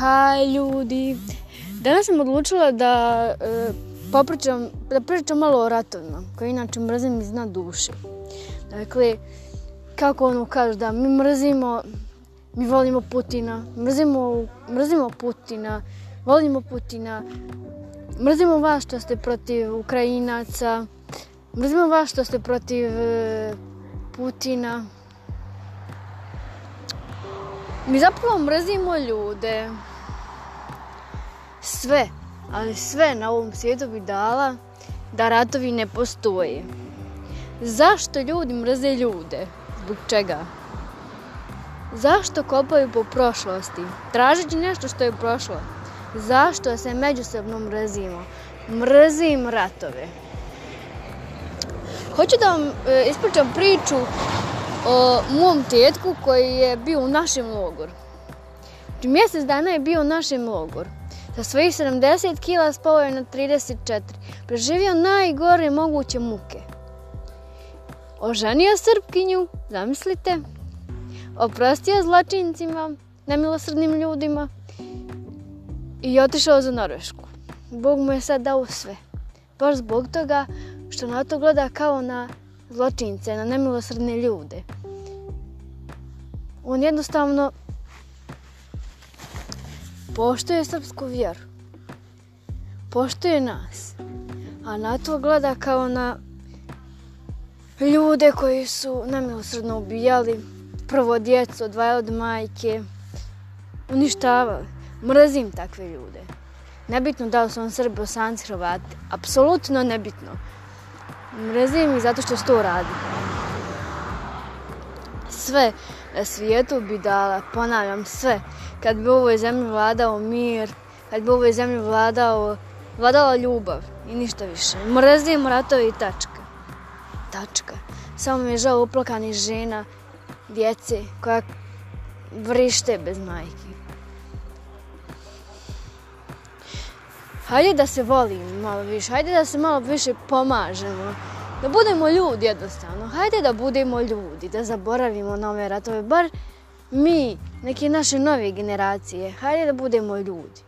Haj ljudi, danas sam odlučila da e, popričam, da pričam malo o ratovima, koje inače mrzim iz dna duše. Dakle, kako ono kaže da mi mrzimo, mi volimo Putina, mrzimo, mrzimo Putina, volimo Putina, mrzimo vas što ste protiv Ukrajinaca, mrzimo vas što ste protiv e, Putina. Mi zapravo mrzimo ljude. Sve, ali sve na ovom svijetu bi dala da ratovi ne postoje. Zašto ljudi mrze ljude? Zbog čega? Zašto kopaju po prošlosti? Tražeći nešto što je prošlo. Zašto se međusobno mrzimo? Mrzim ratove. Hoću da vam e, ispričam priču o mom tjetku koji je bio u našem logoru. Mjesec dana je bio u našem logoru. Sa svojih 70 kila spao je na 34. Preživio najgore moguće muke. Oženio Srpkinju, zamislite. Oprostio zlačincima, nemilosrdnim ljudima. I otišao za Norvešku. Bog mu je sad dao sve. Baš zbog toga što na to gleda kao na zločince, na nemilosrdne ljude. On jednostavno poštuje srpsku vjeru. Poštuje nas. A na to gleda kao na ljude koji su nemilosrdno ubijali prvo djecu, odvaja od majke, uništavali. Mrzim takve ljude. Nebitno da li su on Srbi, Bosanci, Hrvati. Apsolutno nebitno. Mrzim ih zato što su to radi. Sve na svijetu bi dala, ponavljam, sve. Kad bi u ovoj zemlji vladao mir, kad bi u ovoj zemlji vladao, vladala ljubav i ništa više. Mrzim ratovi i tačka. Tačka. Samo mi je žao uplakanih žena, djece koja vrište bez majke. hajde da se volimo malo više, hajde da se malo više pomažemo. Da budemo ljudi jednostavno, hajde da budemo ljudi, da zaboravimo na ove ratove, bar mi, neke naše nove generacije, hajde da budemo ljudi.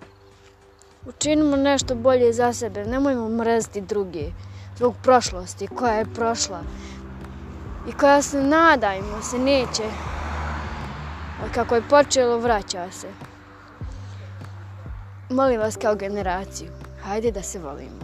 Učinimo nešto bolje za sebe, nemojmo mrziti druge zbog prošlosti koja je prošla i koja se nadajmo se neće, a kako je počelo vraća se molim vas kao generaciju, hajde da se volimo.